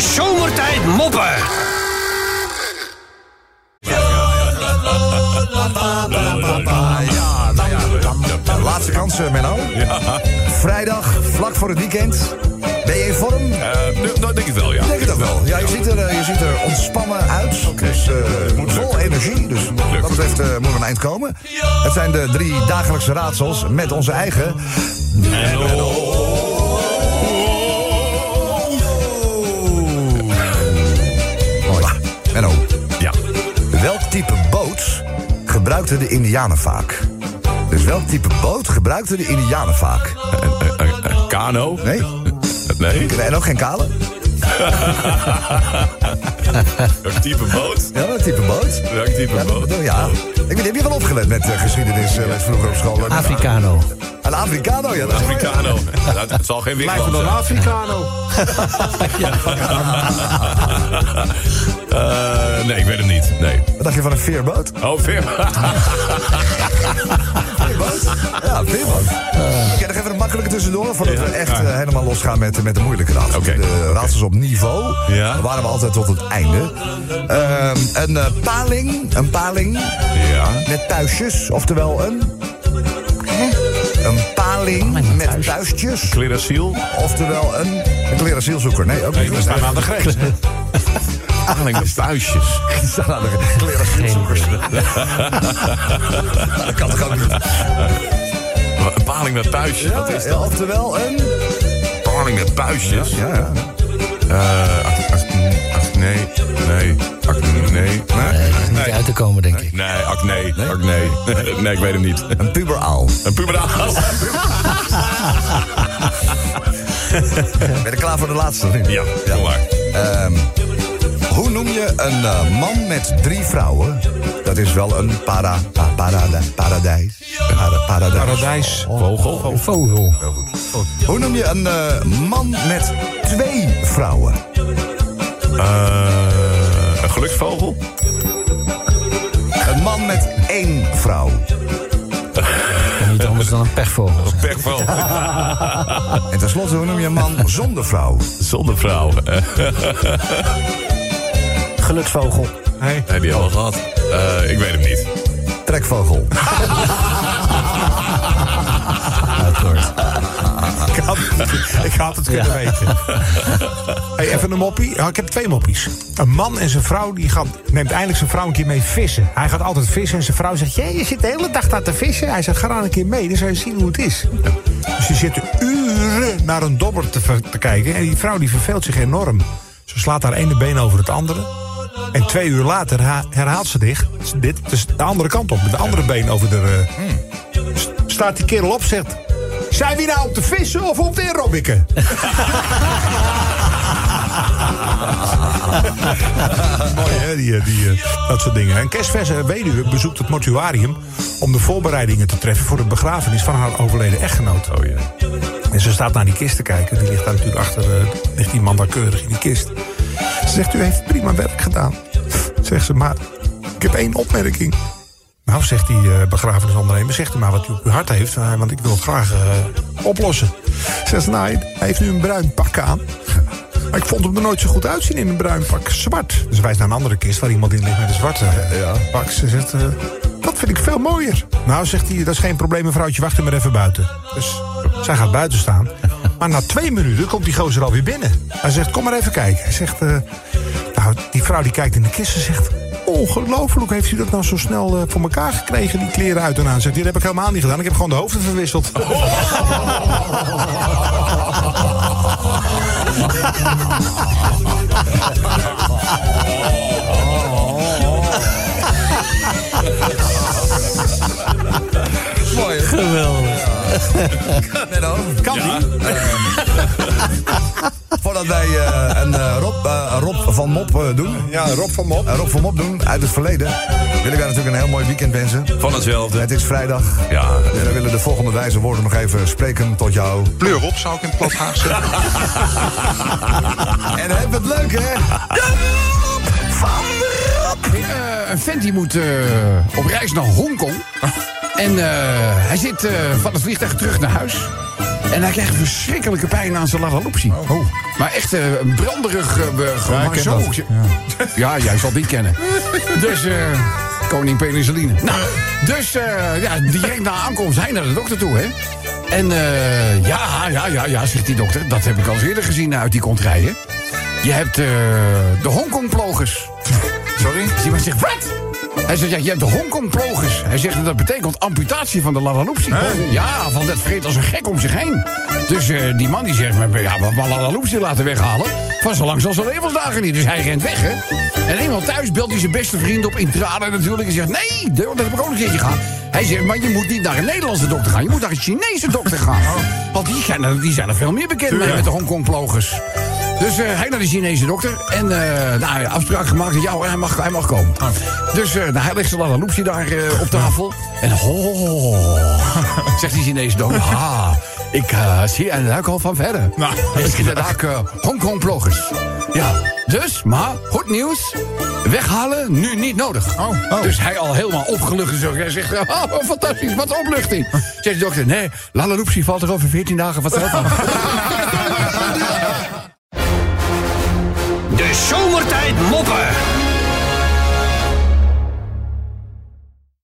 Zomertijd Moppen. Nou laatste kans, Menno. Vrijdag, vlak voor het weekend. Ben je in vorm? Eh, dat denk ik wel, ja. Denk het ook wel. Ja, je ziet er, eh, je ziet er ontspannen uit. Dus eh, vol energie. Dus wat betreft eh, moet er een eind komen. Het zijn de drie dagelijkse raadsels met onze eigen... Mooi. Type boot gebruikten de Indianen vaak? Dus welk type boot gebruikten de Indianen vaak? Een, een, een, een kano? Nee? Nee? En ook geen kale? Welk type boot? Ja, welk type boot? Welk type Ja, boot? ja. Ik weet, heb je wel opgelet met eh, geschiedenis eh, met vroeger op school? Africano. Een Africano, ja. Dat is mooi. Africano. Dat, het zal geen Lijkt wigwam me dan zijn. Africano. Eh, nee, ik weet het niet. Nee. Wat dacht je van een veerboot? Oh, ver. Veerboot? Ja, veerboot. Oké, nog even een makkelijke tussendoor... voordat we echt eh, helemaal losgaan met, met de moeilijke raadsels. Oké. De raadsels op niveau. Ja. Waren we altijd tot het einde. Ehm, een paling, een paling Ja. met puistjes, oftewel een... Een puistjes, Clerasiel. oftewel een... Een. Nee, ook niet. We staan aan de grens. Paling met puistjes. Die staan aan de. Dat kan toch ook niet? Een paling met puistjes. Is Ja, dat? oftewel een... Paling met puistjes? Ja, ja. Eh, ac- ac- ac- nee. Nee. Nee. Nee. Te komen, denk ik. Nee, acne. Acne. Nee, ik weet hem niet. Een puberaal. Een puberaal. Ben je klaar voor de laatste? Ja, kom maar. Ehm, hoe noem je een eh, man met drie vrouwen? Dat is wel een para, pa, parada, paradijs. Para, paradijs. Paradijs. Vogel. Vogel. Heel goed. Hoe noem je een eh, man met twee vrouwen? Eh, een geluksvogel. Een man met één vrouw. En niet anders dan een pechvogel. Pekvogel. En tenslotte, hoe noem je een man zonder vrouw? Zonder vrouw. Geluksvogel. Hey. hebben we al gehad. Eh, ik weet hem niet. Trekvogel. Ik had, het kunnen weten. Hey, even een moppie. Ja, ik heb twee moppies. Een man en zijn vrouw die gaat, neemt eindelijk zijn vrouw een keer mee vissen. Hij gaat altijd vissen en zijn vrouw zegt... Jij, je zit de hele dag daar te vissen. Hij zegt, ga dan een keer mee, dan zou je zien hoe het is. Dus die zitten uren naar een dobber te, kijken. En die vrouw die verveelt zich enorm. Ze slaat haar ene been over het andere. En twee uur later ha- herhaalt ze dit, dit dus de andere kant op. Met de andere been over de... s- staat die kerel op, zegt... Zijn we nou op te vissen of op te aerobiken? Mooi hè, die, eh, die, eh, dat soort dingen. En kerstverse weduwe bezoekt het mortuarium... om de voorbereidingen te treffen voor de begrafenis van haar overleden echtgenoot. Oh ja. En ze staat naar die kist te kijken. Die ligt daar natuurlijk achter, eh, ligt die man daar keurig in die kist. Ze zegt, u heeft prima werk gedaan. Zegt ze, maar ik heb één opmerking. Nou, zegt die eh, begrafenisondernemer, zegt u maar wat u op uw hart heeft... eh, want ik wil het graag eh, oplossen. Zegt ze, nou, hij heeft nu een bruin pak aan. Maar ik vond hem er nooit zo goed uitzien in een bruin pak. Zwart. Dus ze wijst naar een andere kist waar iemand in ligt met een zwarte eh, pak. Ze zegt, dat vind ik veel mooier. Nou, zegt hij, dat is geen probleem, mevrouwtje, wacht u maar even buiten. Dus zij gaat buiten staan. Maar na twee minuten komt die gozer alweer binnen. Hij zegt, kom maar even kijken. Hij zegt, nou, die vrouw die kijkt in de kist en zegt... Ongelooflijk, heeft u dat nou zo snel eh, voor elkaar gekregen, die kleren uit en aan? Zegt, dit heb ik helemaal niet gedaan. Ik heb gewoon de hoofden verwisseld. Mooi. Geweldig. Kan die? wij eh, een eh, Rob, eh, Rob van Mop eh, doen. Ja, Rob van Mop. Een Rob van Mop doen uit het verleden. Wil ik daar natuurlijk een heel mooi weekend wensen. Van hetzelfde. Het is vrijdag. Ja. Dus wij willen de volgende wijze woorden nog even spreken tot jou. Pleur op, zou ik in het plat zeggen. En heb het leuk, hè? Eh, een vent die moet eh, op reis naar Hongkong. En eh, hij zit eh, van het vliegtuig terug naar huis. En hij krijgt verschrikkelijke pijn aan zijn lalaloopsie. Oh. Maar echt eh, een branderig... maar ken zo. Ja. jij zal die kennen. Dus, eh, koning penicilline. Nou, dus ja, direct na aankomst hij naar de dokter toe, hè. En eh, ja, ja, ja, ja, zegt die dokter. Dat heb ik al eens eerder gezien uit die komt rijden. Je hebt eh, de Hongkong-plogers. Sorry? Iemand zegt, wat? Hij zegt, ja, je hebt de Hongkong-plogers. Hij zegt, dat betekent amputatie van de lalaloopsie. Ja, van dat vreet als een gek om zich heen. Dus eh, die man die zegt, maar, ja, maar laten weghalen... van zo lang zal zijn levensdagen niet. Dus hij rent weg, hè. En eenmaal thuis belt hij zijn beste vriend op in tranen natuurlijk... en zegt, nee, dat heb ik ook een keertje gehad. Hij zegt, maar je moet niet naar een Nederlandse dokter gaan. Je moet naar een Chinese dokter gaan. Want die zijn, er, die zijn er veel meer bekend mee met de Hongkong-plogers. Dus eh, hij naar de Chinese dokter. En eh nou, afspraak gemaakt. Ja hoor, hij mag, hij mag komen. Dus eh, nou, hij legt zijn lalaloopsie daar op tafel. En ho, zegt die Chinese dokter. Ha, ik zie en ruik al van verder. Nou, Het is inderdaad uh, Hongkong-plogers. Ja, dus, maar goed nieuws. Weghalen nu niet nodig. Oh. Dus hij al helemaal opgelucht en zo. Hij zegt, oh, fantastisch, wat opluchting. Zegt de dokter, nee, lalaloopsie valt er over 14 dagen vanzelf af. Zomertijd moppen.